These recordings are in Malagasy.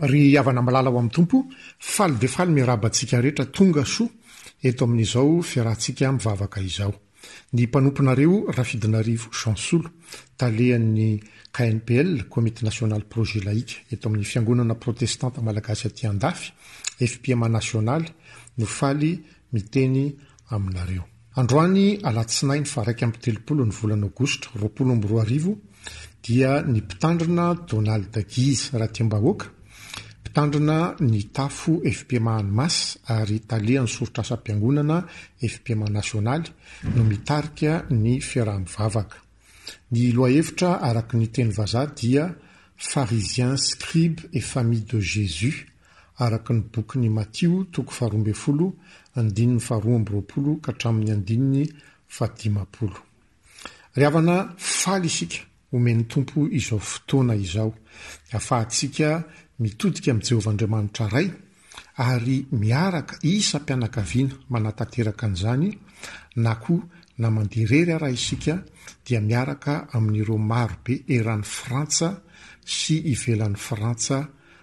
Ry havana malala ao amin'ny Tompo, faly dia faly miarahaba antsika rehetra tonga soa eto amin'izao fiarahantsika mivavaka izao. Ny mpanomponareo Rafidinarivo Jean Solo, talehan'ny KNPL, Komity Nasionaly Projet Lahika, eto amin'ny Fiangonana Protestanta Malagasy aty Andafy, FPMA Nasionaly, no faly miteny aminareo. Androany alatsinainy faha iraika amby telopolo ny volana aogositra roapolo amby roa arivo dia ny mpitandrina Donald Dagies Ratiambahoaka, mpitandrina ny tafo FPMA any Mas ary talehan'ny soritrasam-piangonana FPMA nasionaly no mitarika ny fiaraha-mivavaka. Ny lohahevitra araka ny teny vazaha dia Pharisiens, scribes et famille de Jesus. araka ny bokin'i Matio toko faharoa ambin'ny folo andininy faharoa amby roapolo ka hatramin'ny andininy fahadimampolo. Ry havana, faly isika omen'ny Tompo izao fotoana izao ahafahantsika mitodika amin'i Jehovah Andriamanitra Ray ary miaraka isam-pianakaviana manatanteraka an'izany, na koa na mandeha irery ara isika dia miaraka amin'ireo marobe eran'i Frantsa sy ivelan'i Frantsa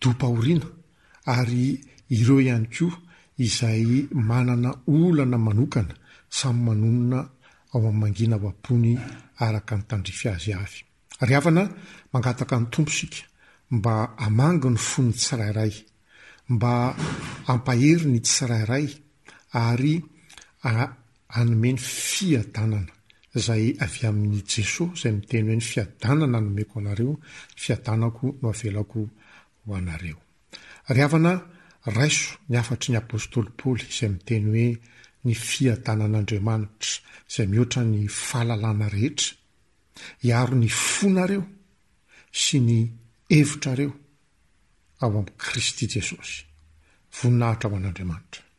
Dom-pahoriana ary ireo ihany koa izay manana olana manokana samy manonona ao amin'ny mangina ao am-pony araka ny tandrify azy avy. Ry havana, mangataka ny Tompo isika mba hamangy ny fon'ny tsirairay, mba hampahery ny tsirairay ary Hanome ny fiadanana izay avy amin'i Jesoa izay miteny hoe, Ny fiadanana nomeko anareo, ny fiadanako no avelako ho anareo. Ry havana, raiso ny hafatry ny apostoly Paoly izay miteny hoe, Ny fiadanan'Andriamanitra izay mihoatra ny fahalalana rehetra, hiaro ny fonareo sy ny hevitrareo ao amin'i Kristy Jesosy. Voninahitra ho an'Andriamanitra.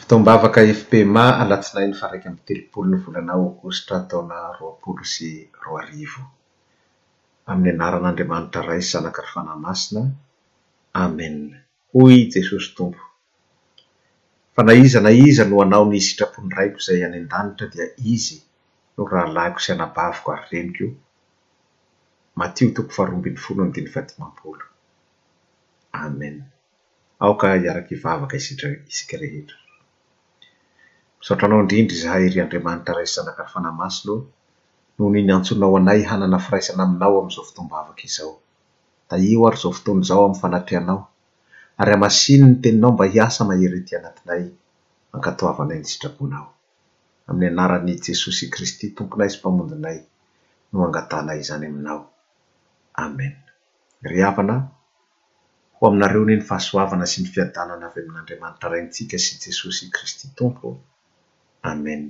Fotoam-bavaka FPMA alatsinainy faharaika amby telopolo ny volana aogositra taona roapolo sy roa arivo. Amin'ny anaran'Andriamanitra Ray sy Zanaka ary Fanahy Masina. Amen. Hoy Jesosy Tompo. Fa na iza na iza no hanao ny sitrapon'ny Raiko izay any an-danitra dia izy no rahalahiko sy anabaviko ary reniko, Matio toko faharoa ambin'ny folo andininy fahadimampolo. Amen. Aoka hiaraka hivavaka isika isika rehetra. Misaotra Anao indrindra izahay, ry Andriamanitra Ray sy Zanaka Ry Fanahy Masina ô, noho ny niantsonao anay hanana firaisana Aminao amin'izao fotoam-bavaka izao. Tahio ary izao fotoana izao amin'ny fanatrehanao, ary hamasino ny Teninao mba hiasa mahery ety anatinay, ankatoavanay ny sitraponao. Amin'ny Anaran'i Jesosy Kristy, Tomponay sy Mpamonjinay, no angatahanay izany Aminao. Amen. Ry havana, Ho aminareo anie ny fahasoavana sy ny fiadanana avy amin'Andriamanitra Raintsika sy Jesosy Kristy Tompo. Amen.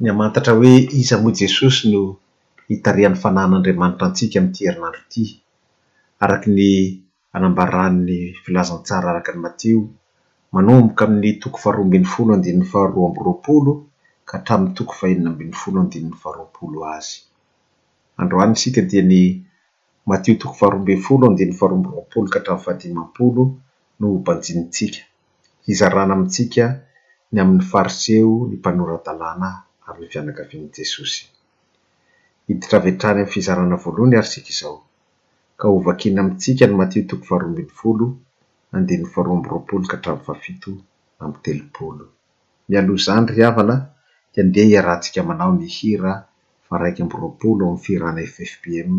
Ny hamantatra hoe iza moa Jesosy no hitarihan'ny fanahin'Andriamanitra antsika amin'ity herinandro ity, araka ny anambaran'ny Filazantsara araka an'i Matio, manomboka amin'ny toko faharoa ambin'ny folo andininy faharoa amby roapolo ka hatramin'ny toko fahenina ambin'ny folo andininy faharoapolo azy. Androany isika dia ny Matio toko faharoa ambin'ny folo, andininy faharoa amby roapolo ka hatramin'ny fahadimampolo no ho banjinintsika, hizarana amintsika ny amin'ny Fariseo, ny mpanora-dalàna ary ny fianakavian'i Jesosy. Hiditra avy hatrany amin'ny fizarana voalohany àry isika izao, ka hovakina amintsika ny Matio toko faharoa ambin'ny folo, andininy faharoa amby roapolo ka hatramin'ny fahafito amby telopolo. Mialoha izany ry havana dia ndeha hiarahantsika amanao ny hira faha iraika amby roapolo ao amin'ny fihirana FFPM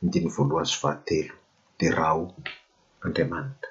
ny diny voalohany sy fahatelo. Derao Andriamanitra.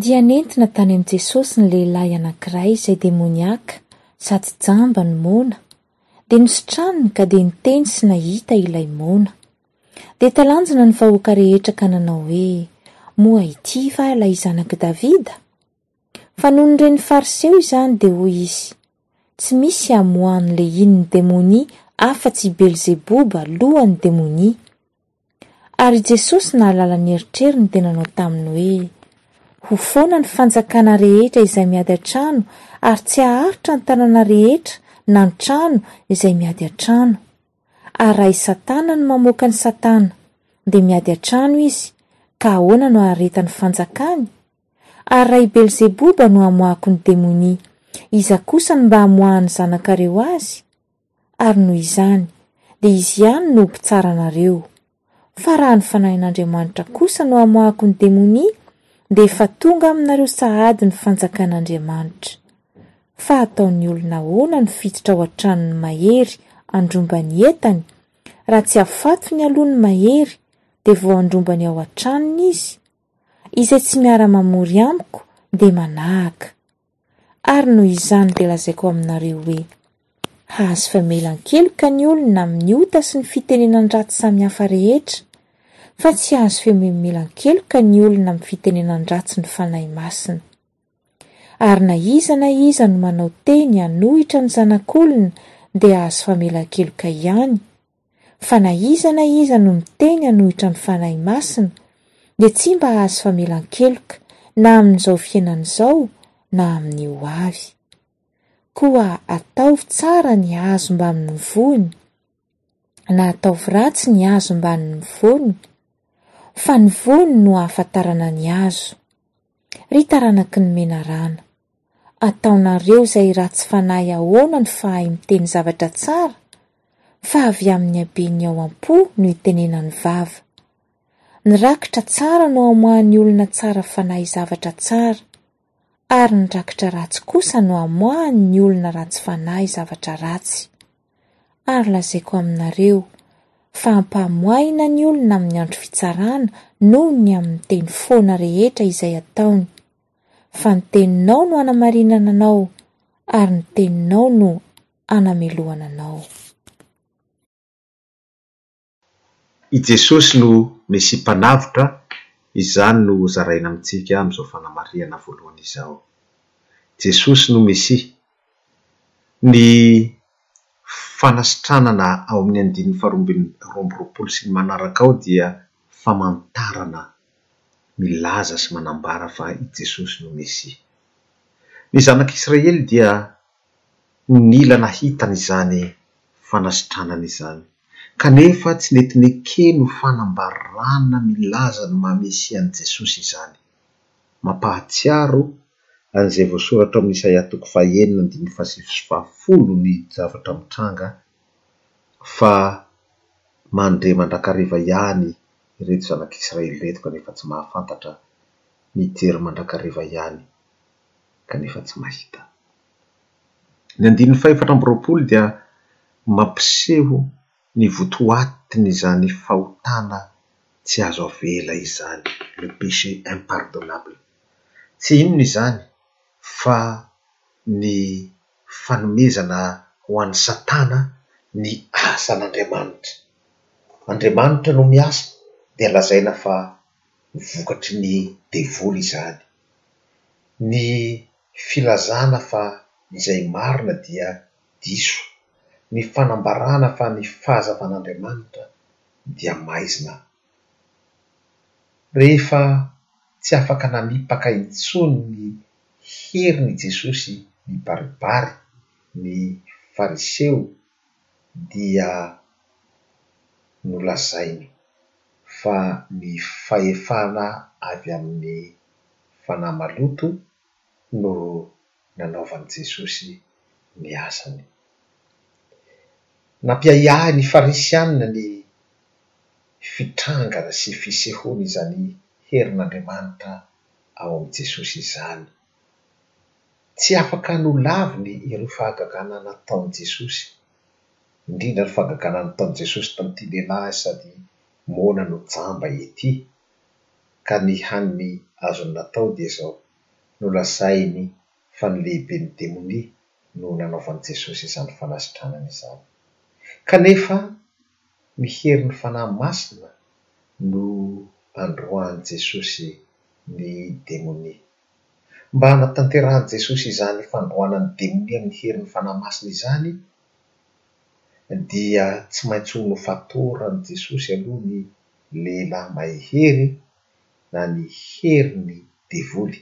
Dia nentina tany amin'i Jesosy ny lehilahy anankiray izay demoniaka sady jamba ny moana, dia nositraniny ka dia niteny sy nahita ilay moana. Dia talanjona ny vahoaka rehetra ka nanao hoe, Moa ity va ilay zanak'i Davida? Fa nony ren'ny Fariseo izany dia hoy izy, Tsy misy hamoahan'ilay iny ny demonia afa-tsy i Belzeboba lohan'ny demonia. Ary i Jesosy nahalala ny eritreriny dia nanao taminy hoe, Ho foana ny fanjakana rehetra izay miady an-trano ary tsy haharitra ny tanàna rehetra na ny trano izay miady an-trano. Ary raha i Satana no mamoaka an'i Satana, dia miady an-trano izy, ka ahoana no haharetan'ny fanjakany? Ary raha i Belzeboba no hamoahako ny demonia, iza kosa no mba hamoahan'ny zanakareo azy? ary noho izany dia izy ihany no ho mpitsara anareo. Fa raha ny fanahin'Andriamanitra kosa no hamoahako ny demonia, dia efa tonga aminareo sahady ny fanjakan'Andriamanitra. Fa hataon'ny olona ahoana ny fiditra ao an-tranon'ny mahery handromba ny entany? Raha tsy afatony aloha ny mahery, dia vao handrombany ao an-tranony izy? Izay tsy miara-mamory amiko dia manahaka. Ary noho izany dia lazaiko aminareo hoe, Hahazo famelan-keloka ny olona amin'ny ota sy ny fitenenan-dratsy samihafa rehetra, fa tsy hahazo fimemelan-keloka ny olona amin'ny fitenenan-dratsy ny Fanahy Masina. Ary na iza na iza no manao teny hanohitra ny Zanak'olona dia hahazo famelan-keloka ihany, fa na iza na iza no miteny hanohitra ny Fanahy Masina dia tsy mba hahazo famelan-keloka na amin'izao fiainana izao na amin'ny ho avy. Koa ataovy tsara ny hazo mbamin'ny voany, na ataovy ratsy ny hazo mbamin'ny voany, fa ny voany no ahafantarana ny hazo. Ry taranaky ny menarana, ataonareo izay ratsy fanahy ahoana no fahay miteny zavatra tsara? Fa avy amin'ny haben'ny ao am-po no itenenan'ny vava. Ny rakitra tsara no amoahan'ny olona tsara fanahy zavatra tsara, ary ny rakitra ratsy kosa no amoahan'ny olona ratsy fanahy zavatra ratsy. ary lazaiko aminareo fa ampamoahina ny olona amin'ny andro fitsarana noho ny amin'ny teny foana rehetra izay ataony. Fa ny teninao no anamarinana anao, ary ny teninao no anamelohana anao. I Jesosy no Mesia Mpanavotra, izany no hozaraina amintsika amin'izao fanamarihana voalohany izao. Jesosy no Mesia. Ny fanasitranana ao amin'ny andininy faharoa ambin'ny roa amby roapolo sy ny manaraka ao dia famantarana milaza sy manambara fa i Jesosy no Mesia. Ny zanak'Israely dia Nila nahitana izany fanasitranana izany, kanefa tsy nety nekeny ho fanambarana milaza ny maha Mesia an'i Jesosy izany. Mampahatsiaro an'izay voasoratra ao amin'ny Isaia toko fahenina andininy fahasivy sy fahafolo ny zavatra mitranga, fa mandre mandrakariva ihany ireto zanak'Israely ireto kanefa tsy mahafantatra, mijery mandrakariva ihany. kanefa tsy mahita. Ny andininy fahefatra amby roapolo dia mampiseho ny votoatin'izany fahotana tsy azo avela izany, le péché impardonnable. Tsy inona izany fa ny fanomezana ho an'i Satana ny asan'Andriamanitra. Andriamanitra no miasa dia lazaina fa vokatry ny devoly izany. Ny filazana fa izay marina dia diso, ny fanambarana fa ny fahazavan'Andriamanitra dia maizina. Rehefa tsy afaka nanipaka intsony ny heriny i Jesosy nibaribary ny Fariseo dia nolazainy fa ny fahefana avy amin'ny fanahy maloto no nanaovan'i Jesosy ny asany. Nampiahiahin'ny Farisianina ny fitrangana sy fisehoan'izany herin'Andriamanitra ao amin'i Jesosy izany. Tsy afaka nolaviny ireo fahagagana nataon'i Jesosy, indrindra ny fahagagana nataon'i Jesosy tamin'ity lehilahy sady moana no jamba ity. Ka ny hany ny azony natao dia izao, nolazainy fa ny lehiben'ny demonia no nanaovan'i Jesosy izany fanasitranana izany. Kanefa, Ny herin'ny Fanahy Masina no androahan'i Jesosy ny demonia. Mba hanatanterahan'i Jesosy izany fandroana ny demonia amin'ny herin'ny Fanahy Masina izany dia tsy maintsy ho nofatoran'i Jesosy aloha ny lehilahy mahery na ny herin'ny devoly.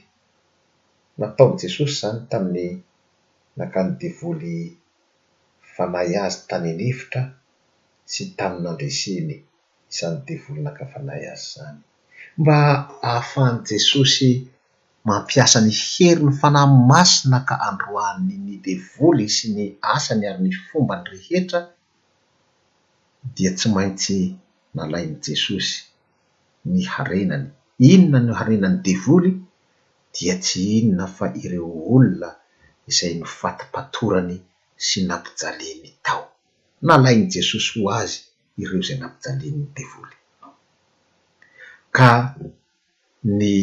Nataon'i Jesosy izany tamin'ny naka ny devoly fanahy azy tany an'efitra sy tany nandreseny izany devoly naka fanahy azy izany. Mba hahafahan'i Jesosy mampiasa ny herin'ny Fanahy Masina ka handroahany ny devoly sy ny asany ary ny fombany rehetra dia tsy maintsy nalain'i Jesosy ny harenany. Inona no harenan'ny devoly? Dia tsy inona fa ireo olona izay nofatipatorany sy nampijaliany tao. Nalain'i Jesosy ho azy ireo izay nampijalian'ny devoly. Ka ny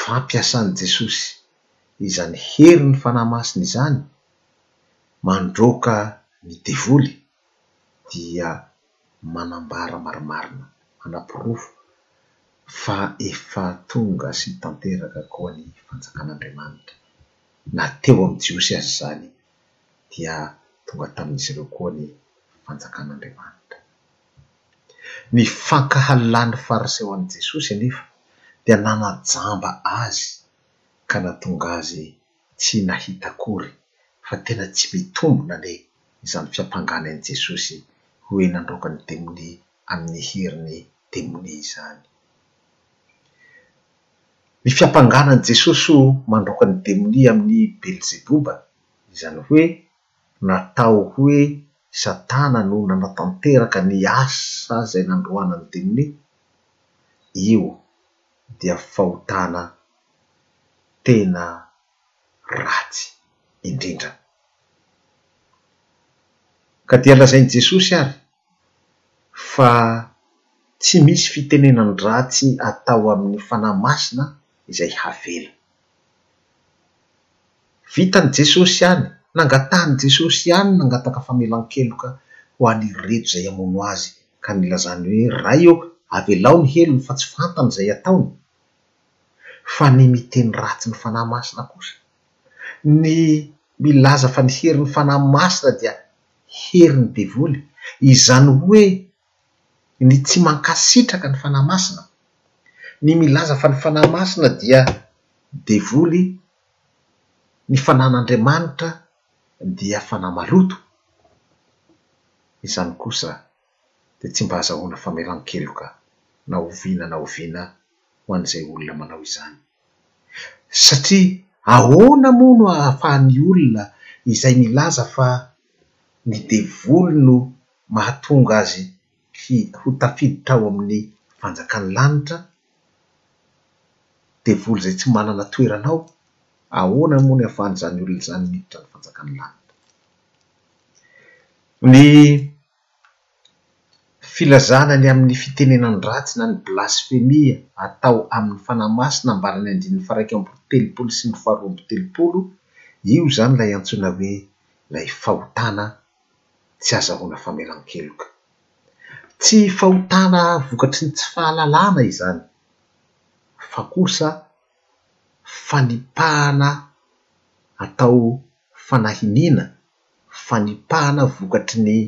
fampiasan'i Jesosy izany herin'ny Fanahy Masina izany mandroaka ny devoly dia. manambara marimarina, manaporofo fa efa tonga sy tanteraka koa ny Fanjakan'Andriamanitra. Na teo amin'ny Jiosy aza izany, dia tonga tamin'izy ireo koa ny Fanjakan'Andriamanitra. Ny fankahalan'ny Fariseo an'i Jesosy anefa dia nanajamba azy ka nahatonga azy tsy nahita akory fa tena tsy mitombona le izany fiampangana an'i Jesosy ho hoe nandroaka ny demonia amin'ny herin'ny demonia izany. Ny fiampangana an'i Jesosy ho mandroaka ny demonia amin'ny Belzeboba, izany hoe natao hoe Satana no nanatanteraka ny asa izay nandroana ny demonia, io dia fahotana tena ratsy indrindra. Ka dia lazain'i Jesosy ary fa tsy misy fitenenan-dratsy atao amin'ny Fanahy Masina izay havela. Vitan'i Jesosy ihany, nangatahan'i Jesosy ihany nangataka famelan-keloka ho an'ireto izay hamono Azy, ka nilazany hoe, Ray ô, avelao ny helony, fa tsy fantany izay ataony. Fa ny miteny ratsy ny Fanahy Masina kosa, ny milaza fa ny herin'ny Fanahy Masina dia herin'ny devoly, izany hoe ny tsy mankasitraka ny Fanahy Masina, ny milaza fa ny Fanahy Masina dia devoly, ny Fanahin'Andriamanitra dia fanahy maloto, izany kosa dia tsy mba azahoana famelan-keloka na oviana na oviana ho an'izay olona manao izany. Satria ahoana moa no ahafahan'ny olona izay milaza fa ny devoly no mahatonga azy ho tafiditra ao amin'ny fanjakan'ny lanitra, devoly izay tsy manana toerana ao, ahoana moa ny ahafahan'izany olona izany miditra ny fanjakan'ny lanitra? Ny. Filazana ny amin'ny fitenenan-dratsy na ny blasfemia atao amin'ny Fanahy Masina ambaran'ny andininy faharaika amby telopolo sy ny faharoa amby telopolo, io izany ilay antsoina hoe ilay fahotana tsy azahoana famelan-keloka. Tsy fahotana vokatry ny tsy fahalalana izany, fa kosa fanipahana atao fanahiniana. fanipahana vokatry ny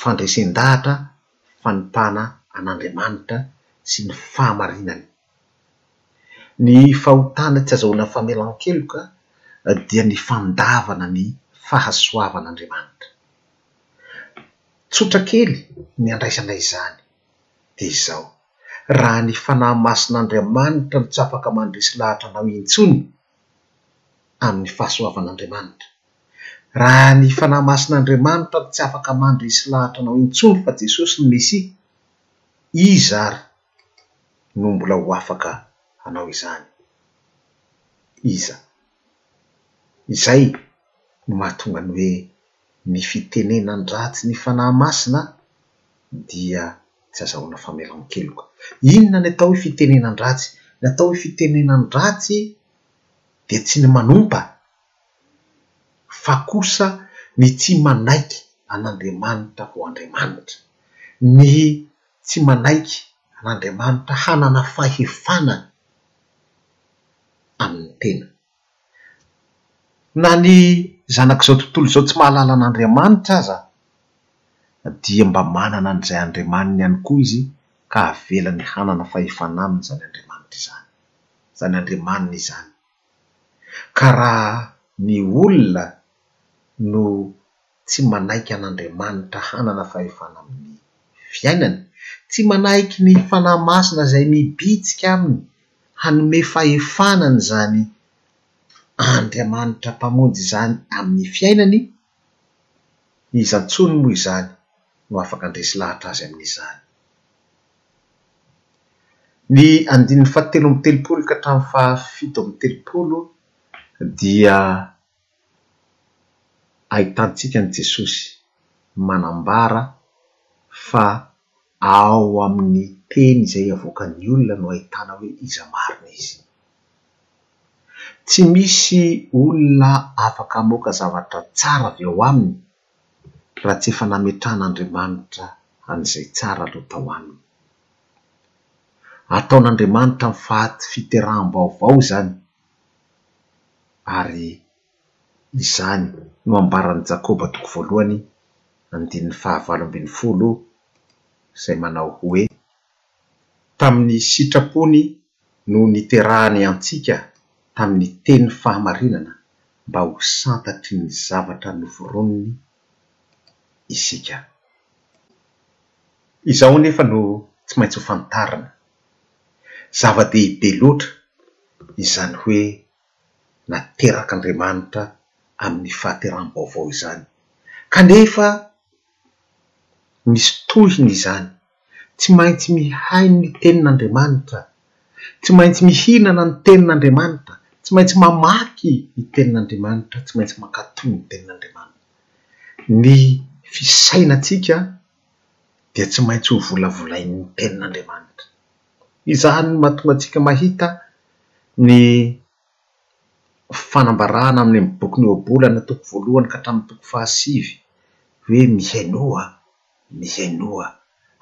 fandresen-dahatra fanipahana an'Andriamanitra sy ny fahamarinany. Ny fahotana tsy azahoana famelan-keloka dia ny fandavana ny fahasoavan'Andriamanitra. Tsotra kely ny andraisana izany, dia izao, raha ny Fanahy Masin'Andriamanitra no tsy afaka mandresy lahatra anao intsony, amin'ny fahasoavan'Andriamanitra. Raha ny Fanahy Masin'Andriamanitra no tsy afaka mandresy lahatra anao intsony fa Jesosy no Mesia, iza ary no mbola ho afaka hanao izany? Iza? Izay no mahatonga ny hoe Ny fitenenan-dratsy ny Fanahy Masina dia tsy azahoana famelan-keloka. Inona ny atao hoe fitenenan-dratsy? Ny atao hoe fitenenan-dratsy dia tsy ny manompa fa kosa ny tsy manaiky an'Andriamanitra ho Andriamanitra, ny tsy manaiky an'Andriamanitra hanana fahefana amin'ny tena. Na ny zanak'izao tontolo izao tsy mahalala an'Andriamanitra aza dia mba manana an'izay andriamaniny ihany koa izy ka avelany hanana fahefana aminy izany andriamanitra izany, izany andriamaniny izany. Ka raha ny olona no tsy manaiky an'Andriamanitra hanana fahefana amin'ny fiainany, tsy manaiky ny Fanahy Masina izay mibitsika aminy hanome fahefana an'izany Andriamanitra Mpamonjy izany amin'ny fiainany, iza intsony moa izany no afaka handresy lahatra azy amin'izany? Ny andininy fahatelo amby telopolo ka hatramin'ny fahafito amby telopolo dia. ahitantsika an'i Jesosy manambara fa ao amin'ny teny izay avoakan'ny olona no ahitana hoe iza marina izy. Tsy misy olona afaka hamoaka zavatra tsara avy ao aminy raha tsy efa nametrahan'Andriamanitra an'izay tsara aloha tao aminy. Ataon'Andriamanitra ny fiteraham-baovao izany. ary izany no ambaran'i Jakoba toko voalohany andininy fahavalo ambin'ny folo izay manao hoe, Tamin'ny sitrapony no niterahany antsika tamin'ny teny fahamarinana mba ho santatry ny zavatra noforoniny isika. Izao anefa no tsy maintsy ho fantarina, Zava-dehibe loatra izany hoe naterak'Andriamanitra amin'ny fahateraham-baovao izany. Kanefa misy tohiny izany. Tsy maintsy mihaino ny Tenin'Andriamanitra, tsy maintsy mihinana ny Tenin'Andriamanitra, tsy maintsy mamaky ny Tenin'Andriamanitra, tsy maintsy mankatò ny Tenin'Andriamanitra. Ny fisainantsika. dia tsy maintsy hovolavolain'ny Tenin'Andriamanitra. Izany no mahatonga antsika mahita ny fanambarana any amin'ny bokin'i Hiobo lana toko voalohany ka hatramin'ny toko fahasivy hoe mihenoa, mihenoa,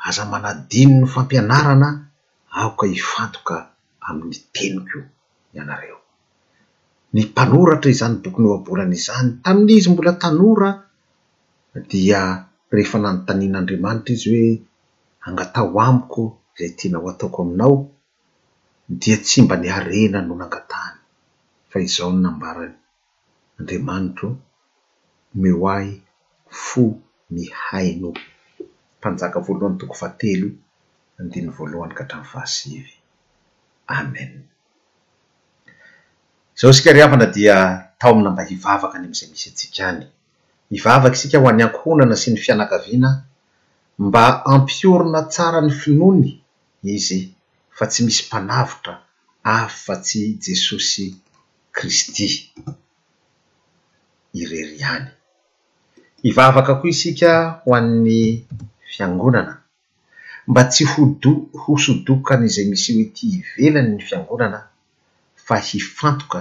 aza manadino ny fampianarana, aoka hifantoka amin'ny teniko ianareo. Ny mpanoratra izany bokin'i Hiobo lana izany, tamin'izy mbola tanora, Dia rehefa nanontanian' Andriamanitra izy hoe, Angataho amiko izay tianao hataoko aminao, dia tsy mba ny harena no nangatahany, fa izao no nambarany, Andriamanitr' o, omeo ahy fo mihaino. Mpanjaka voalohany toko fahatelo, andininy voalohany ka hatramin'ny fahasivy. Amen. Izao isika ry havana dia taomina mba hivavaka any amin'izay misy antsika any. Hivavaka isika ho an'ny ankohonana sy ny fianakaviana mba hampiorina tsara ny finoany izy fa tsy misy mpanavotra afa tsy i Jesosy Kristy irery ihany. Hivavaka koa isika ho an'ny Fiangonana mba tsy ho hosodokan'izay miseho ety ivelan'ny Fiangonana fa hifantoka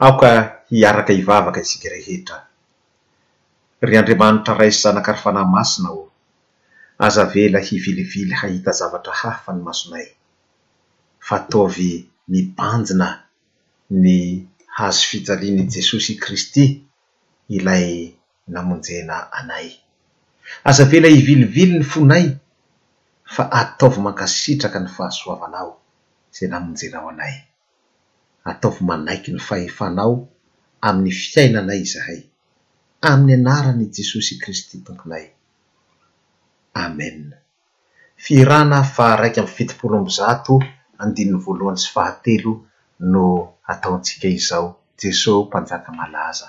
Aoka hiaraka hivavaka isika rehetra. Ry Andriamanitra Ray sy Zanaka ary Fanahy Masina ô, aza avela hivilivily hahita zavatra hafa ny masonay, f'ataovy mibanjina ny Hazo fijalian'i Jesosy Kristy Ilay namonjena anay. Aza avela hivilivily ny fonay fa ataovy mankasitraka ny fahasoavanao izay namonjenao anay. Ataovy manaiky ny fahefanao amin'ny fiainanay izahay. Amin'ny anaran'i Jesosy Kristy Tomponay. Amen. Fihirana faha iraika amby fitopolo amby zato andininy voalohany sy fahatelo no ataontsika izao, Jeso Mpanjaka Malaza.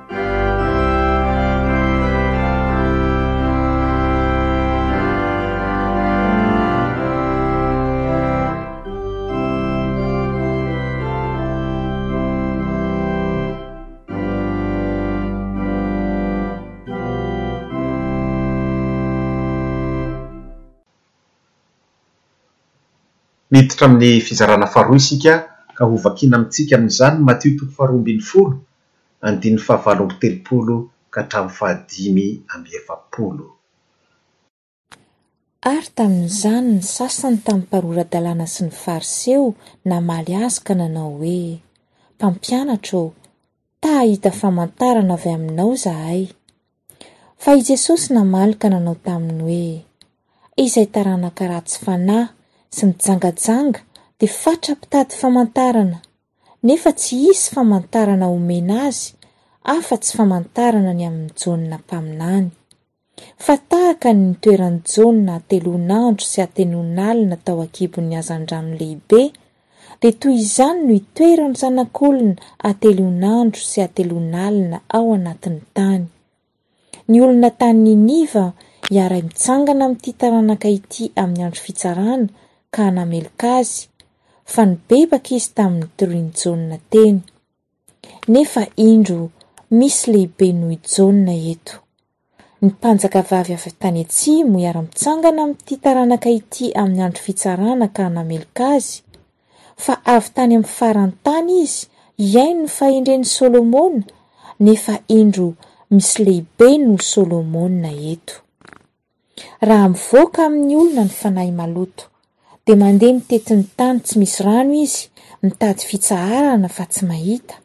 Miditra amin'ny fizarana faharoa isika ka ho vakiana amintsika amin'izany Matio toko faharoa ambin'ny folo andininy fahavalo amby telopolo ka hatramin'ny fahadimy amby efapolo. Ary tamin'izany ny sasany tamin'ny mparora-dalàna sy ny Fariseo namaly Azy ka nanao hoe, Mpampianatra ô, ta hahita famantarana avy Aminao izahay. Fa i Jesosy namaly ka nanao taminy hoe, Izay taranaka ratsy fanahy sy mijangajanga dia fatra mpitady famantarana! nefa tsy hisy famantarana homena azy afa-tsy famantarana ny amin'i Jaona mpaminany. Fa tahaka ny nitoeran'i Jaona hatelon'andro sy hatenon'alina tao an-kibon'ny hazandrano lehibe, dia toy izany no hitoeran'ny Zanak'olona hatelon'andro sy hatelon'alina ao anatin'ny tany. Ny olona tany Niniva hiaray mitsangana amin'ity taranaka ity amin'ny andro fitsarana ka hanameloka azy, fa nibebaka izy tamin'ny torohin'i Jaona teny. Nefa indro, misy lehibe noho i Jaona eto. Ny mpanjakavavy avy tany atsimo hiara-mitsangana amin'ity taranaka ity amin'ny andro fitsarana ka hanameloka azy, fa avy tany amin'ny faran'ny tany izy hihaino ny fahendren'i Solomona, nefa indro misy lehibe noho Solomona eto. Raha mivoaka amin'ny olona ny fanahy maloto, dia mandeha mitety ny tany tsy misy rano izy mitady fitsaharana fa tsy mahita.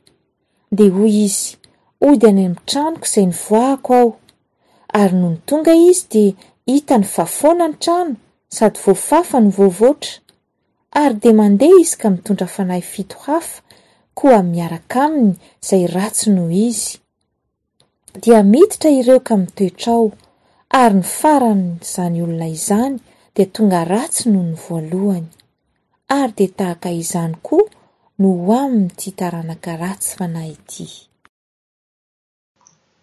Dia hoy izy, ody any amin'ny tranoko izay nivoahako aho. Ary nony tonga izy dia hitany fa foana ny trano sady voafafa no voavoatra. ary dia mandeha izy ka mitondra fanahy fito hafa koa miaraka aminy izay ratsy noho izy. Dia miditra ireo ka mitoetra ao, ary ny faran'izany olona izany dia tonga ratsy noho ny voalohany. Ary dia tahaka izany koa no ho amin'ity taranaka ratsy fanahy ity.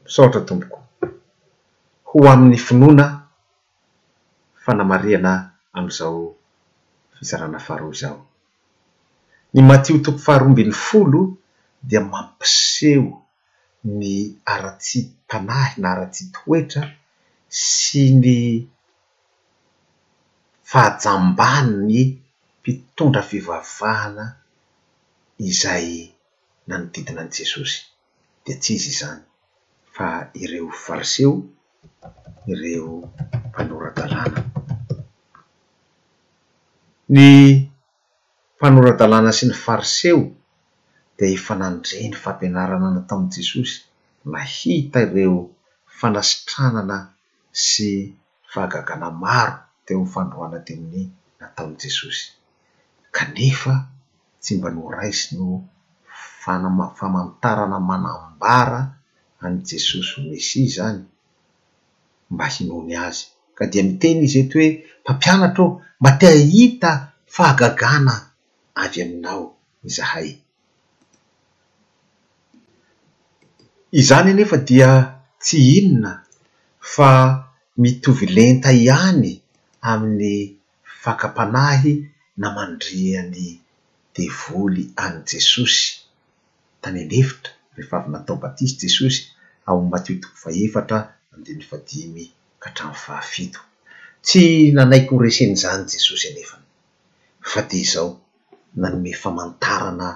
Misaotra tompoko. Ho amin'ny finoana fanamarihana amin'izao fitsarana faharoa izao. Ny Matio toko faharoa ambin'ny folo dia mampiseho ny ara-tsi-panahy na ara-tsi-toetra sy ny fahajamban'ny mpitondra fivavahana izay nanodidina an'i Jesosy. dia tsy izy izany fa ireo Fariseo, ireo mpanora-dalàna. Ny mpanora-dalàna sy ny Fariseo dia efa nandre ny fampianarana nataon'i Jesosy, nahita ireo fanasitranana sy fahagagana maro teo amin'ny fandroana teo amin'ny nataon'i Jesosy, kanefa, tsy mba noraisiny ho famantarana manambara an'i Jesosy ho Mesia izany mba hinoany Azy. Ka dia miteny Izy eto hoe, Mpampianatra ô, mba te hahita fahagagana avy Aminao izahay. Izany anefa dia tsy inona fa mitovy lenta ihany amin'ny fakam-panahy namandrihan'ny devoly an'i Jesosy tany an-efitra rehefa avy natao batisa i Jesosy, ao Matio toko fahefatra andininy fahadimy ka hatramin'ny fahafito. Tsy nanaiky ho resen'izany Jesosy anefa, fa dia izao nanome famantarana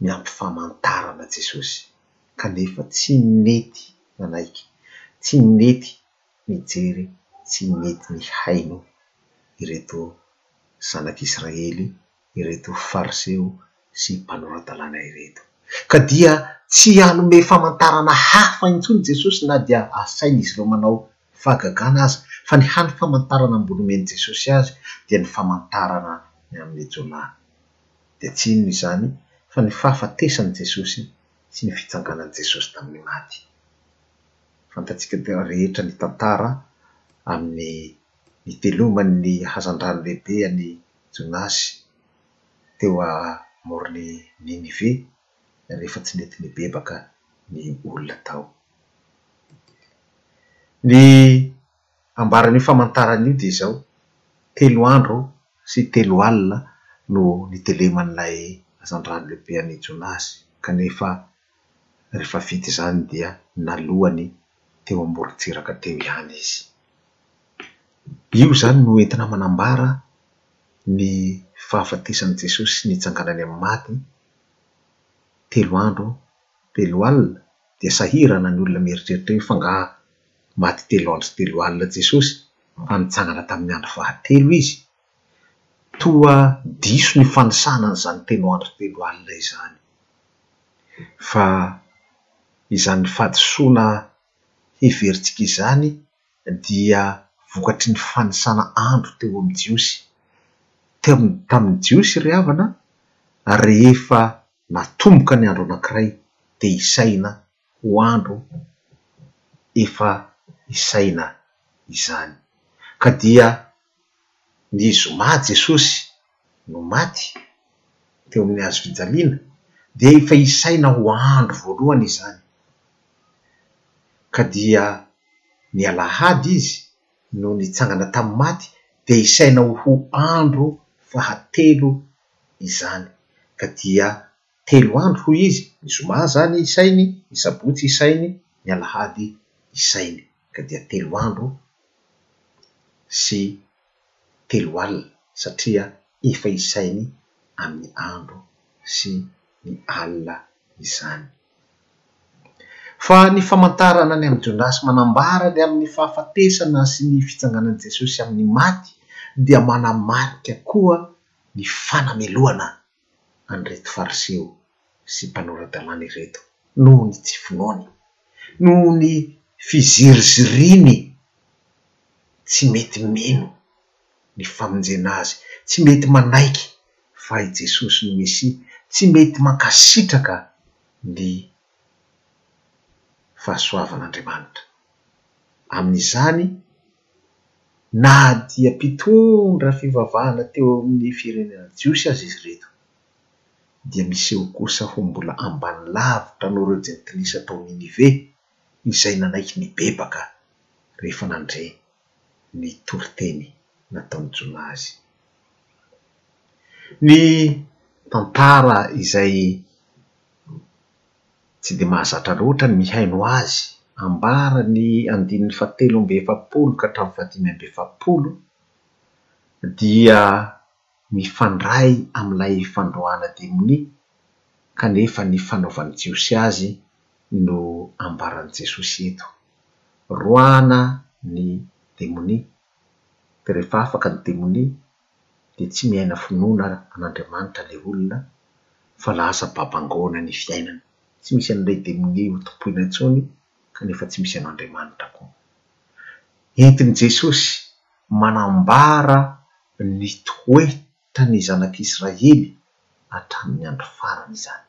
miampy famantarana Jesosy, kanefa tsy nety nanaiky, tsy nety fijery tsy mety nihaino ireto zanak'i Israely, ireto Fariseo sy mpanora-dalàna ireto. Ka dia tsy hanome famantarana hafa intsony Jesosy na dia asain'izy ireo manao fahagagana aza, fa ny hany famantarana mbola nomen'i Jesosy azy dia ny famantarana ny amin'ny jiolahy. Dia tsy inona izany fa ny fahafatesan'i Jesosy sy ny fitsanganan'i Jesosy tamin'ny maty. Fantatsika rehetra ny tantara amin'ny niteloman'ny hazandrano lehibe an'i Jonasy teo amoron'i Ninive rehefa tsy nety nibebaka ny olona tao. Ny ambaran'io famantarana io dia izao, Telo andro sy telo alina no niteleman'ilay hazandrano lehibe an'i Jonasy, kanefa Rehefa vita izany dia nalohany teo amorontsiraka teo ihany izy. Io izany no entina manambara ny fahafatesan'i Jesosy sy nitsanganany amin'ny maty telo andro telo alina dia sahirana ny olona mieritreritra hoe fa angaha maty telo andro sy telo alina Jesosy fa nitsangana tamin'ny andro fahatelo izy? Toa diso ny fanisana an'izany telo andro telo alina izany. Fa izany fahadisoana heverintsika izany dia vokatry ny fanisana andro teo amin'ny Jiosy. Teo amin'ny, tamin'ny Jiosy ry havana, rehefa natomboka ny andro anankiray dia isaina ho andro efa isaina izany. Ka dia. ny zoma Jesosy no maty teo amin'ny hazo fijaliana dia efa isaina ho andro voalohany izany, ka dia ny alahady Izy no nitsangana tamin'ny maty dia isaina ho andro fahatelo izany, ka dia Telo andro hoy izy, ny zoma izany isainy, ny sabotsy isainy, ny alahady isainy, ka dia telo andro sy telo alina, satria efa isainy amin'ny andro sy ny alina izany. Fa ny famantarana ny amin'i Jonasy manambara ny amin'ny fahafatesana sy ny fitsanganan'i Jesosy amin'ny maty dia manamarika koa ny fanamelohana an'ireto Fariseo sy mpanora-dalàna ireto noho ny tsy finoany, noho ny fiziriziriany tsy mety mino ny famonjena azy, tsy mety manaiky fa i Jesosy no Mesia, tsy mety mankasitraka ny fahasoavan'Andriamanitra. Amin'izany na dia mpitondra fivavahana teo amin'ny firenena jiosy aza izy ireto, dia miseho kosa ho mbola ambany lavitra noho ireo jentilisa tao Ninive izay nanaiky nibebaka rehefa nandre ny toriteny nataon'i Jonah azy. Ny tantara izay. Tsy dia mahazatra loatra ny mihaino azy. Ambara ny andininy fahatelo amby efapolo ka hatramin'ny fahadimy amby efapolo dia mifandray amin'ilay fandroahana demonia kanefa ny fanaovan'ny Jiosy azy no ambaran'i Jesosy eto. Roahana ny demonia, dia rehefa afaka ny demonia dia tsy miaina finoana an'Andriamanitra ilay olona fa lasa babangoana ny fiainany, tsy misy an'ilay demonia hotompoina intsony kanefa tsy misy an'Andriamanitra koa. Entin'i Jesosy manambara ny toetran'ny zanak'Israely hatramin'ny andro farany izany.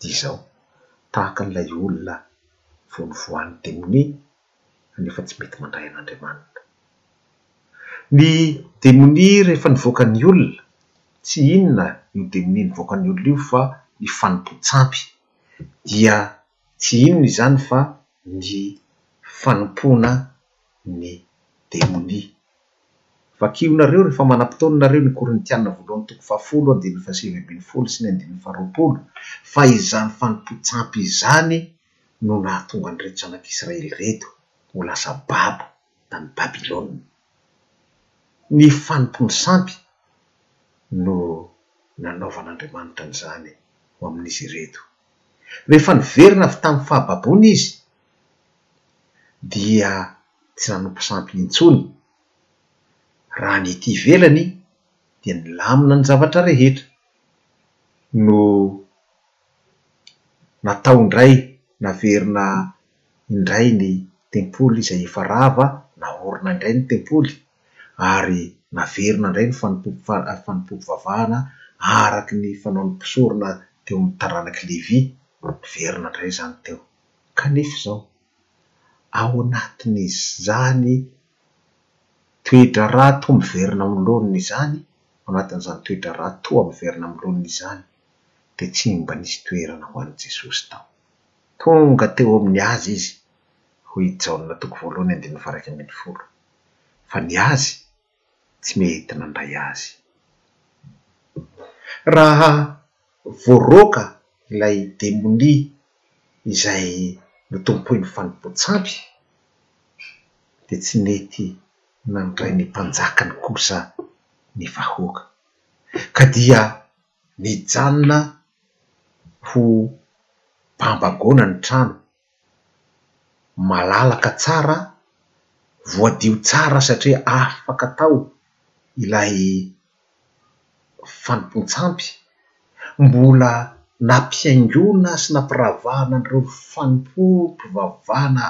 Dia izao, tahaka an'ilay olona vonovoan'ny demonia nefa tsy mety mandray an'Andriamanitra. Ny demonia rehefa nivoaka ny olona, tsy inona io demonia nivoaka ny olona io fa ny fanompoan-tsampy, dia tsy inona izany fa ny fanompoana ny demonia. Vakionareo rehefa manam-potoana nareo ny Korintiana voalohany toko fahafolo andininy fahasivy ambin'ny folo sy ny andininy faharoapolo fa izany fanompoan-tsampy izany no nahatonga an'ireto zanak'Israely ireto ho lasa babo tany Babylona. Ny fanompoana sampy no nanaovan'Andriamanitra an'izany ho amin'izy ireto. Rehefa niverina avy tamin'ny fahababoana izy, dia tsy nanompo sampy intsony. Raha ny ety ivelany, dia nilamina ny zavatra rehetra. No Natao indray naverina indray ny tempoly izay efa rava, naorina indray ny tempoly ary naverina indray ny fanompoam-pivavahana araka ny fanaon'ny mpisorona teo amin'ny taranak'i Levy, niverina indray izany teo. Kanefa izao, ao anatin'izany toe-draharaha toa miverina amin'ny laoniny izany, ao anatin'izany toe-draharaha toa miverina amin'ny laoniny izany, dia tsy mba nisy toerana ho an'i Jesosy tao. Tonga teo amin'ny Azy Izy, hoy i Jaona toko voalohany andininy faharaika ambin'ny folo, fa ny Azy tsy mety nandray Azy. Raha voaroaka ilay demonia izay notompoin'ny fanompoan-tsampy, dia tsy nety nandray ny Mpanjakany kosa ny vahoaka, ka dia Nijanona ho bambagoana ny trano. Malalaka tsara, voadio tsara satria afaka tao ilay fanompoan-tsampy. Mbola nampihaingoana sy nampiravahana an'ireo fanompoam-pivavahana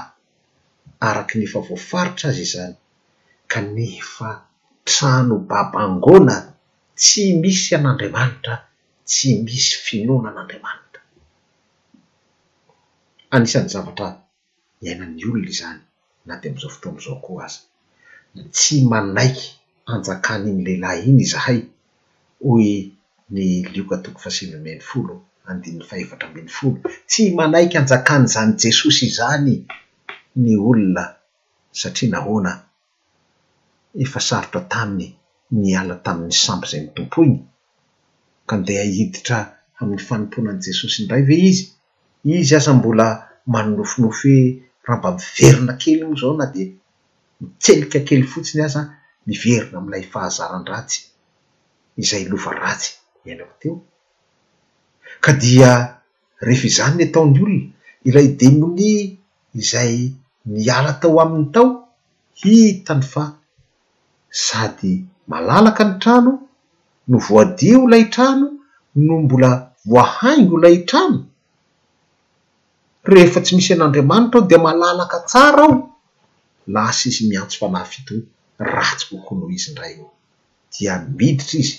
araka ny efa voafaritra aza izany, kanefa trano babangoana. Tsy misy an'Andriamanitra tsy misy finoana an'Andriamanitra. Anisan'ny zavatra iainan'ny olona izany na dia amin'izao fotoana izao koa aza. Tsy manaiky hanjakan'iny lehilahy iny izahay, hoy ny Lioka toko fahasivy ambin'ny folo andininy fahefatra ambin'ny folo. Tsy manaiky hanjakan'izany Jesosy izany ny olona. Satria nahoana? efa sarotra taminy ny hiala tamin'ny sambo izay notompoiny, ka ndeha hiditra amin'ny fanompoana an'i Jesosy indray ve izy? Izy aza mbola manonofinofy hoe raha mba miverina kely moa izao, na dia mitselika kely fotsiny aza, miverina amin'ilay fahazaran-dratsy, izay lova ratsy niainako teo. Ka dia Rehefa izany ny ataon'ny olona, ilay demonia izay niala tao aminy tao, hitany fa sady malalaka ny trano no voadio ilay trano no mbola voahaingo ilay trano, rehefa tsy misy an'Andriamanitra ao dia malalaka tsara ao, lasa izy miantso fanahy fito ratsy kokoa noho izy indray eo, dia miditra izy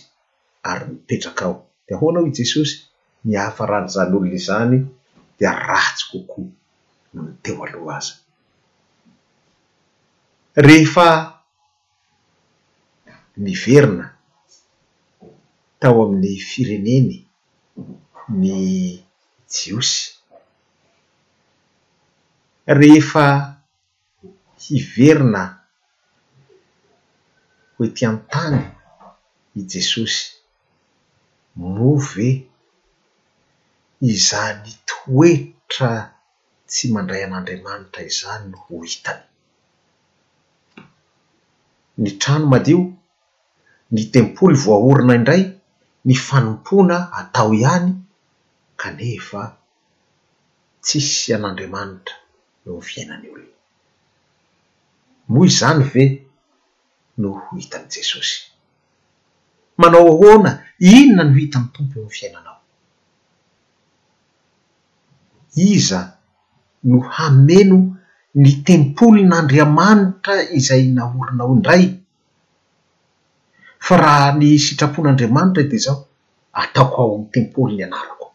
ary mipetraka ao. Dia ahoana hoy Jesosy? Ny hiafaran'izany olona izany dia ratsy kokoa noho ny teo aloha aza. Rehefa niverina tao amin'ny fireneny ny Jiosy, rehefa hiverina ho ety an-tany i Jesosy. Moa ve izany toetra tsy mandray an'Andriamanitra izany no ho hitany? Ny trano madio, ny tempoly voaorina indray, ny fanompoana atao ihany, kanefa tsisy an'Andriamanitra no ho fiainan'ny olona. Moa izany ve no ho hitan'i Jesosy? Manao ahoana, inona no hitan'ny Tompo eo amin'ny fiainanao? Iza no hameno ny tempolin'Andriamanitra izay naorinao indray? Fa raha ny sitrapon'Andriamanitra dia izao, ataoko ao amin'ny tempoly ny anarako.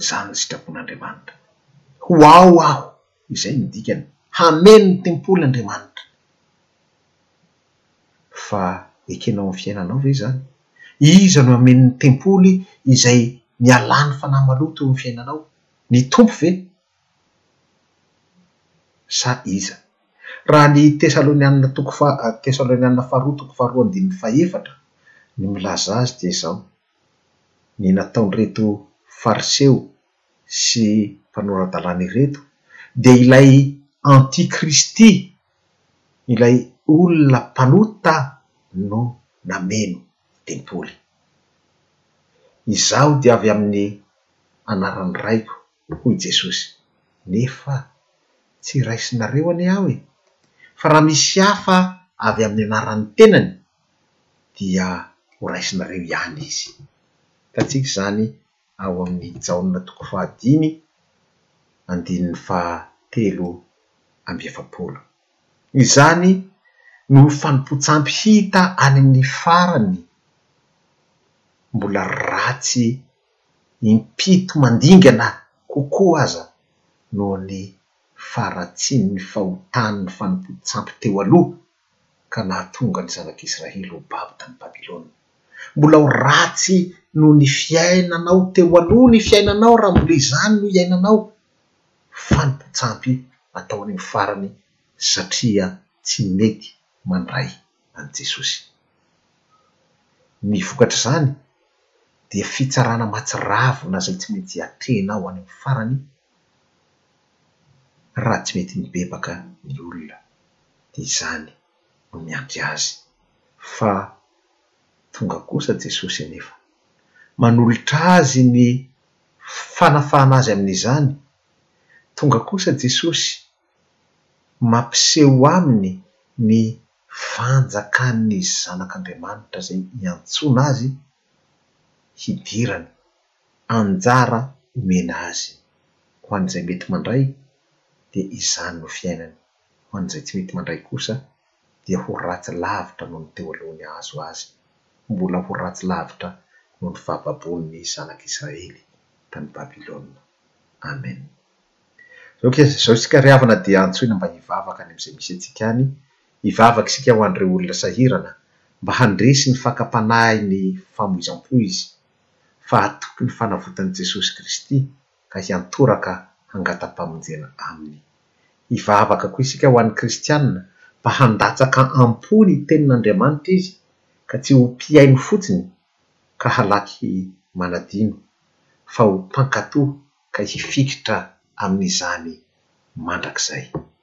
Izany ny sitrapon'Andriamanitra. Ho ao aho, izay no dikany, hameno ny tempoly Andriamanitra. Fa ekenao amin'ny fiainanao ve izany? Iza no hameno ny tempoly izay nialan'ny fanahy maloto eo amin'ny fiainanao? Ny Tompo ve? Sa iza? Raha ny Tesalonianina toko faha, Tesalonianina faharoa toko faharoa andininy fahefatra, ny milaza azy dia izao, ny nataon'ireto Fariseo sy mpanora-dalàna ireto dia ilay antikristy, ilay olona mpanota no nameno ny tempoly. Izaho dia avy amin'ny anaran'ny Raiko, hoy Jesosy, nefa tsy raisinareo anie aho e! Fa raha misy hafa avy amin'ny anaran'ny tenany, dia horaisinareo ihany izy. Hitantsika izany ao amin'i Jaona toko fahadimy andininy fahatelo amby efapolo. Izany no fanompoan-tsampy hita any amin'ny farany mbola ratsy impito mandingana kokoa aza noho ny faharatsian'ny fahotan'ny fanompoan-tsampy teo aloha. ka nahatonga ny zanak'Israely ho babo tany Babylona. Mbola ho ratsy noho ny fiainanao teo aloha ny fiainanao raha mbola izany no iainanao. Fanompoan-tsampy atao any amin'ny farany satria tsy mety mandray an'i Jesosy. Ny vokatr'izany dia fitsarana mahatsiravina izay tsy maintsy atrehinao any amin'ny farany Raha tsy mety mibebaka ny olona dia izany no miampy azy fa tonga kosa Jesosy anefa manolotra azy ny fanafahana azy amin'izany, tonga kosa Jesosy mampiseho aminy ny fanjakan'ny Zanak'Andriamanitra izay iantsoana azy hidirany anjara omena azy. Ho an'izay mety mandray dia izany no fiainany, ho an'izay tsy mety mandray kosa dia ho ratsy lavitra noho ny teo aloha ny hahazo azy, mbola ho ratsy lavitra noho ny fahababoan' ny Zanak' Israely tany Babylona. Amen. Zao ke, zao isika ry havana dia antsoina mba hivavaka any amin'izay misy antsika any, hivavaka isika ho an'ireo olona sahirana, mba handresy ny fakam-panahy ny famoizam-po izy, fa hatoky ny fanavotan'i Jesosy Kristy ka hiantoraka hangatam-pamonjena Aminy. Hivavaka koa isika ho an'ny kristianina mba handatsaka am-po ny Tenin'Andriamanitra izy ka tsy ho mpihaino fotsiny ka halaky manadino, fa ho mpankato ka hifikitra amin'izany mandrakizay.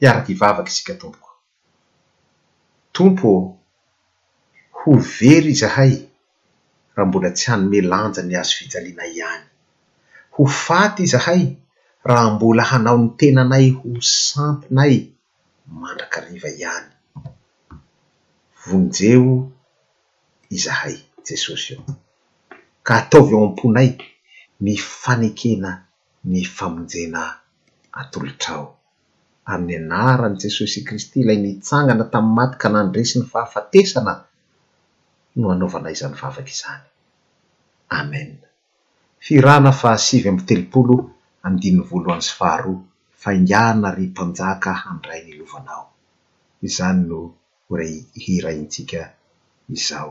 Hiady hivavaka isika tompoko. Tompo ô, ho very izahay raha mbola tsy hanome lanja ny hazo fijalianay ihany. Ho faty izahay raha mbola hanao ny tenanay ho sampinay mandrakariva ihany. Vonjeo izahay, Jesosy ô, ka ataovy ao am-ponay ny fanekena ny famonjena atolotrao. Amin'ny anaran'i Jesosy Kristy ilay nitsangana tamin'ny maty ka nandresy ny fahafatesana no anaovana izany vavaka izany. Amen. Fihirana fahasivy amby telopolo andininy voalohany sy faharoa Faingàna ry Mpanjaka handray ny lovanao. Izany no ho hiraintsika izao.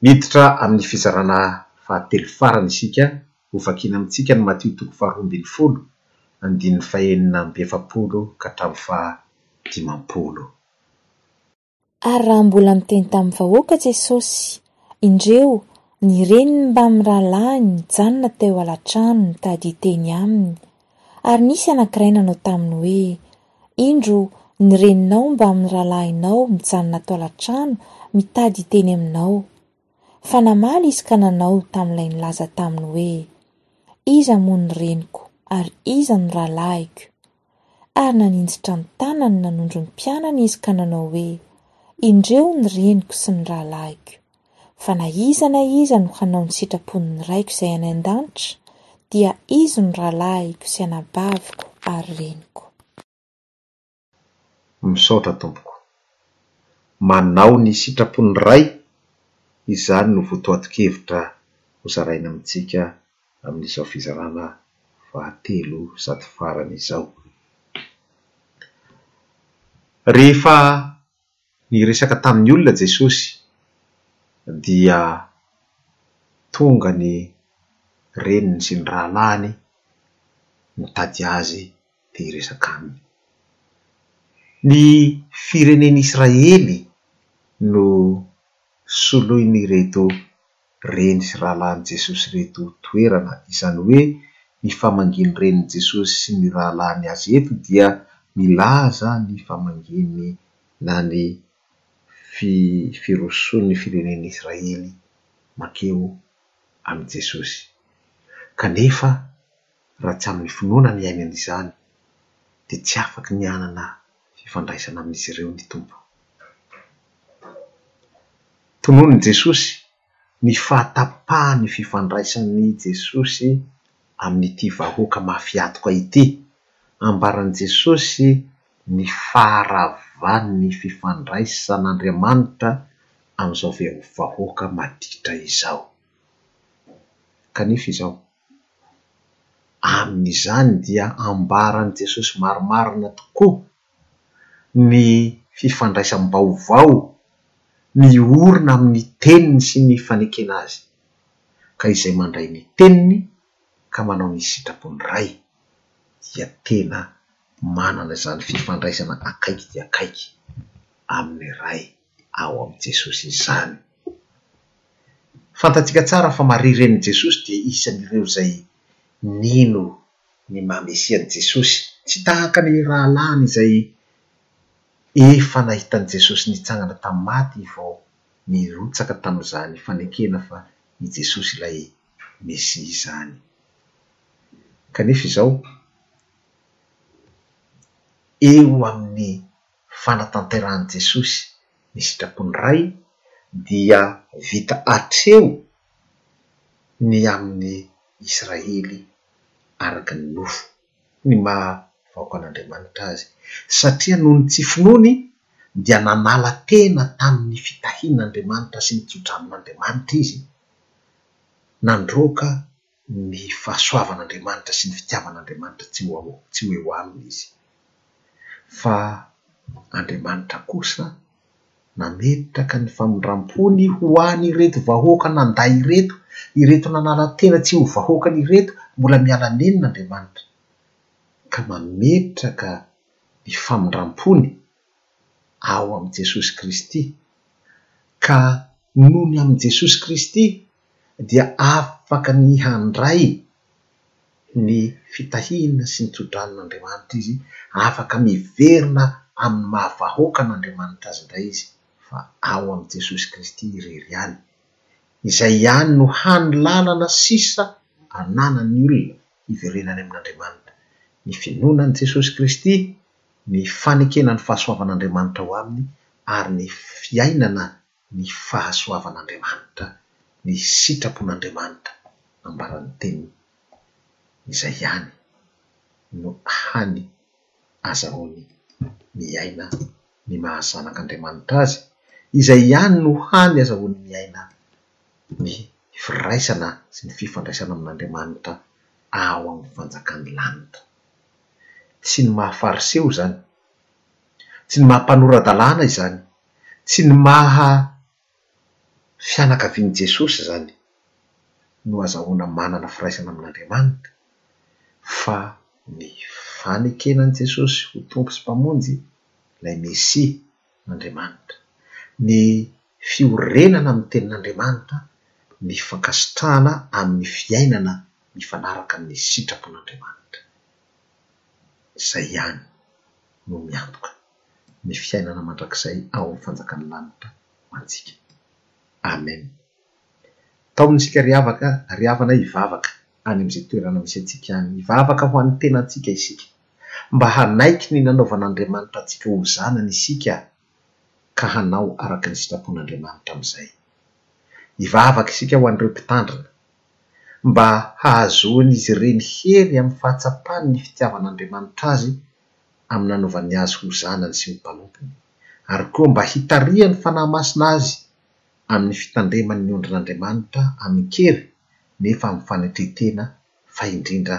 Miditra amin'ny fizarana fahatelo farany isika Hovakina amintsika ny Matio toko faharoa ambin'ny folo, andininy fahenina amby efapolo ka hatramin'ny faha dimampolo. Ary raha mbola niteny tamin'ny vahoaka Jesosy, indreo, ny reniny mbamin'ny rahalahiny nijanona teo ala-trano nitady hiteny Aminy. Ary nisy anankiray nanao taminy hoe, Indro, ny reninao mbamin'ny rahalahinao mijanona ato ala-trano mitady hiteny aminao. Fa namaly izy ka nanao tamin'ilay nilaza taminy hoe, Iza moa ny reniko ary iza ny rahalahiko? Ary naninjitra ny tanany nanondro ny mpianany izy ka nanao hoe, Indreo ny reniko sy ny rahalahiko. Fa na iza na iza no hanao ny sitrapon'ny Raiko izay any an-danitra, dia izy no rahalahiko sy anabaviko ary reniko. Misaotra tompoko. Manao ny sitrapon'ny Ray, izany no votoaton-kevitra hozaraina amintsika amin'izao fizarana fahatelo sady farany izao. Rehefa Niresaka tamin'ny olona Jesosy, dia tonga ny reniny sy ny rahalahiny nitady Azy dia hiresaka Aminy. Ny firenen'Israely no soloin'ireto reny sy rahalahin'i Jesosy ireto toerana, izany hoe ny famangian'ny renin'i Jesosy sy ny rahalahiny azy eto dia milaza ny famangiany na ny fi firosoan'ny firenen'i Israely mankeo amin'i Jesosy. Kanefa raha tsy amin'ny finoana ny hiainany izany dia tsy afaky ny hanana fifandraisana amin'izy ireo ny Tompo. Tononin'i Jesosy ny fahatapahan'ny fifandraisan'i Jesosy amin'ity vahoaka mafiatoka ity. Ambaran'i Jesosy ny faharavan'ny fifandraisan'Andriamanitra amin'izao vahoaka maditra izao. Kanefa izao. Amin'izany dia ambaran'i Jesosy marimarina tokoa ny fifandraisam-baovao miorina amin'ny teniny sy ny fanekena azy, ka izay mandray ny teniny ka manao ny sitrapon'ny Ray dia tena manana izany fifandraisana akaiky dia akaiky amin'ny Ray. ao amin'i Jesosy izany. Fantatsika tsara fa Maria renin'i Jesosy dia isan'ireo izay nino ny maha Mesia an'i Jesosy. Tsy tahaka ny rahalahiny izay efa nahitan'i Jesosy nitsangana tamin'ny maty vao nirotsaka tamin'izany fanekena fa i Jesosy ilay Mesia izany. Kanefa izao, eo amin'ny fanatanterahan'i Jesosy ny sitrapon'ny Ray dia vita hatreo ny amin'ny Israely araka ny nofo, ny maha vahoakan'Andriamanitra azy, satria noho ny tsy finoany dia nanala tena tamin'ny fitahian'Andriamanitra sy ny tso-dranon'Andriamanitra izy, nandroaka Ny fahasoavan'Andriamanitra sy ny fitiavan'Andriamanitra tsy ho ao, tsy ho eo aminy izy. Fa Andriamanitra kosa nametraka ny famindram-pony ho an'ireto vahoaka nandà ireto, ireto nanala tena tsy ho vahoakany ireto, mbola miala nenina Andriamanitra, ka mametraka ny famindram-pony ao amin'i Jesosy Kristy. Ka noho ny amin'i Jesosy Kristy dia afaka ny handray ny fitahiana sy ny tso-dranon'Andriamanitra izy, afaka miverina amin'ny maha vahoaka an'Andriamanitra azy indray izy, fa ao amin'i Jesosy Kristy irery ihany. Izay ihany no hany lalana sisa ananan'ny olona hiverenany amin'Andriamanitra, ny finoana an'i Jesosy Kristy, ny fanekena ny fahasoavan'Andriamanitra ao aminy ary ny fiainana ny fahasoavan'Andriamanitra, ny sitrapon'Andriamanitra ambaran'ny teniny. Izay ihany no hany azahoany miaina ny maha zanak'Andriamanitra azy, izay ihany no hany azahoany miaina ny firaisana sy ny fifandraisana amin'Andriamanitra ao amin'ny fanjakan'ny lanitra. Tsy ny maha Fariseo izany. Tsy ny maha mpanora-dalàna izany. Tsy ny maha fianakavian'i Jesosy izany no azahoana manana firaisana amin'Andriamanitra, fa ny fanekena an'i Jesosy ho Tompo sy Mpamonjy, ilay Mesia, Andriamanitra. Ny fiorenana amin'ny Tenin'Andriamanitra, ny fankasitrahana amin'ny fiainana mifanaraka amin'ny sitrapon'Andriamanitra. Izay ihany no miantoka ny fiainana mandrakizay ao amin'ny fanjakan'ny lanitra ho antsika. Amen. Taomintsika ry havaka, ry havana hivavaka any amin'izay toerana misy antsika any. Hivavaka ho an'ny tenantsika isika. mba hanaiky ny nanaovan'Andriamanitra antsika ho zanany isika ka hanao araka ny sitrapon'Andriamanitra amin'izay. Hivavaka isika ho an'ireo mpitandrina, mba hahazoan'izy ireny hery amin'ny fahatsapany ny fitiavan'Andriamanitra azy amin'ny nanaovany azy ho zanany sy ho mpanompony, ary koa mba hitarihan'ny Fanahy Masina azy amin'ny fitandremany ny ondrin'Andriamanitra amin-kery nefa amin'ny fanetren-tena fa indrindra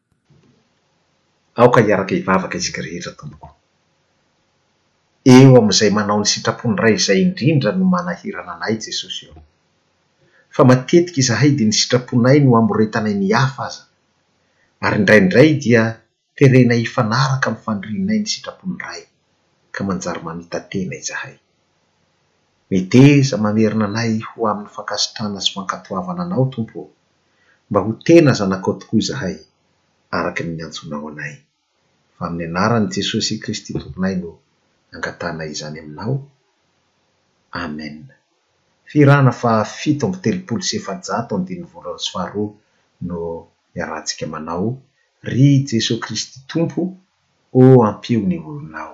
Aoka hiaraka hivavaka isika rehetra, Tompoko. Eo amin'izay manao ny sitrapon'ny Ray izay indrindra no manahirana anay, Jesosy ô. Fa matetika izahay dia ny sitraponay no amoretanay ny hafa aza. Ary indraindray dia terenay hifanaraka amin'ny fanirianay ny sitrapon'ny Ray, ka manjary mamita-tena izahay. Meteza mamerina anay ho amin'ny fankasitrahana sy fankatoavana Anao, Tompo ô, Mba ho tena zanakao tokoa izahay, araka ny niantsonao anay. Fa amin'ny anaran'i Jesosy Kristy Tomponay no angatahana izany aminao. Amen. Fihirana faha fito amby telopolo sy efajato andininy voalohany sy faharoa no iarahantsika manao, Ry Jesosy Kristy Tompo ô ampio ny olonao.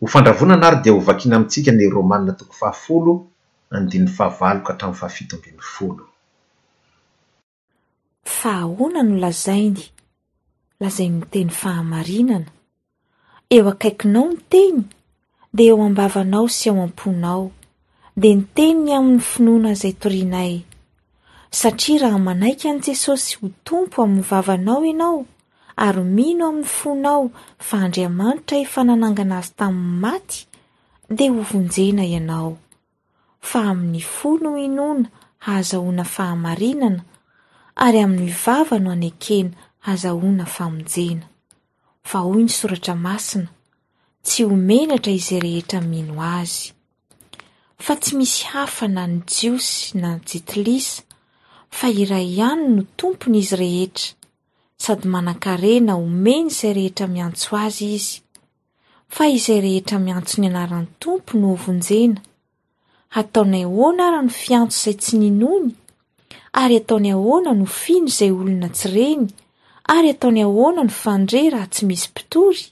Ho fandravonana ary dia hovakiana amintsika ny Romana toko fahafolo, andininy fahavalo ka hatramin'ny fahafito ambin'ny folo. Fa ahoana no lazainy? Lazainy miteny fahamarinana. Eo akaikinao ny teny, dia eo ambavanao sy eo am-ponao, dia ny teniny amin'ny finoana izay torianay. Satria raha manaiky an'i Jesosy ho Tompo amin'ny vavanao ianao ary mino amin'ny fonao fa Andriamanitra efa nanangana azy tamin'ny maty, dia hovonjena ianao. fa amin'ny fo no inoana hahazahoana fahamarinana, ary amin'ny vava no anekena hazahoana famonjena. Fa hoy ny Soratra Masina, Tsy ho menatra izay rehetra mino Azy. Fa tsy misy hafa na ny Jiosy na ny Jitilisa, fa iray ihany no Tompon' izy rehetra, sady manan-karena omeny izay rehetra miantso Azy Izy, fa izay rehetra miantso ny anaran'ny Tompo no hovonjena. Hataonay ahoana ary ny fiantso izay tsy ninoany? Ary ataony ahoana no fino izay olona tsy reny? Ary ataony ahoana no fandre raha tsy misy mpitory?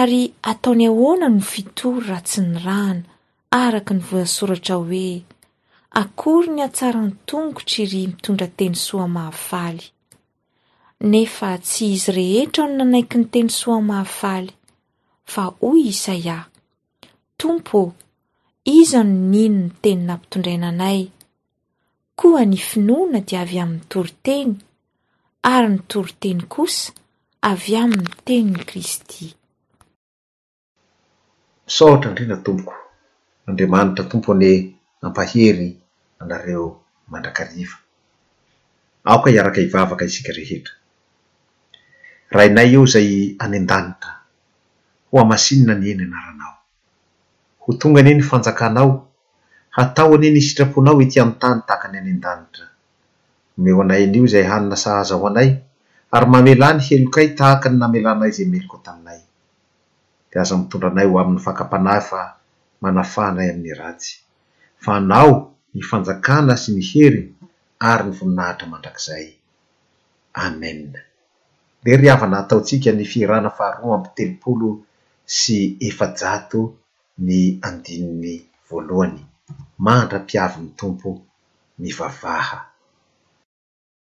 Ary ataony ahoana no fitory raha tsy nirahana, araka ny voasoratra hoe, Akory ny hatsaran-tongotry ry mitondra teny soa mahafaly. Nefa tsy izy rehetra no nanaiky ny teny soa mahafaly, fa hoy Isaia, Tompo ô, iza no nino ny teny nampitondraina anay? Koa ny finoana dia avy amin'ny toriteny, ary ny toriteny kosa avy amin'ny tenin'i Kristy. Misaotra indrindra tompoko. Andriamanitra Tompo anie hampahery anareo mandrakariva. Aoka hiaraka hivavaka isika rehetra. Rainay eo izay any an-danitra, ho hamasinina anie ny anaranao. Ho tonga anie ny fanjakanao, hatao anie ny sitraponao ety an-tany tahaka ny any an-danitra. Omeo anay anio izay hanina sahaza ho anay, ary mamelà ny helokay tahaka ny namelanay izay meloka taminay. dia aza mitondra anay ho amin'ny fakam-panahy fa manafaha anay amin'ny ratsy. Fa anao ny fanjakana sy ny hery ary ny voninahitra mandrakizay. Amen. Dia ry havana ataontsika ny fihirana faharoa amby telopolo sy efajato ny andininy voalohany. Mandra-piavin'ny Tompo mivavaha.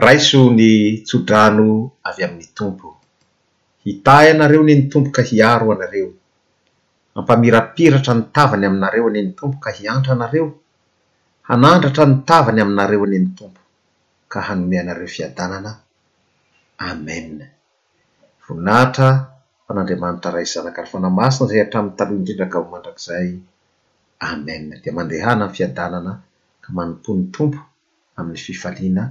Raiso ny tso-drano avy amin'ny Tompo. Hitahy anareo ny ny Tompo ka hiaro anareo. Hampamirapiratra ny tavany aminareo anie ny Tompo ka hiantra anareo, hanandratra ny tavany aminareo anie ny Tompo ka hanome anareo fiadanana. Amen. Voninahitra ho an'Andriamanitra Ray, Zanaka ary Fanahy Masina izay hatramin'ny taloha indrindra ka ho mandrakizay. Amen. Dia mandehana ny fiadanana ka manompoa ny Tompo amin'ny fifaliana,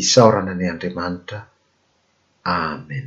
isaorana an'i Andriamanitra. Amen.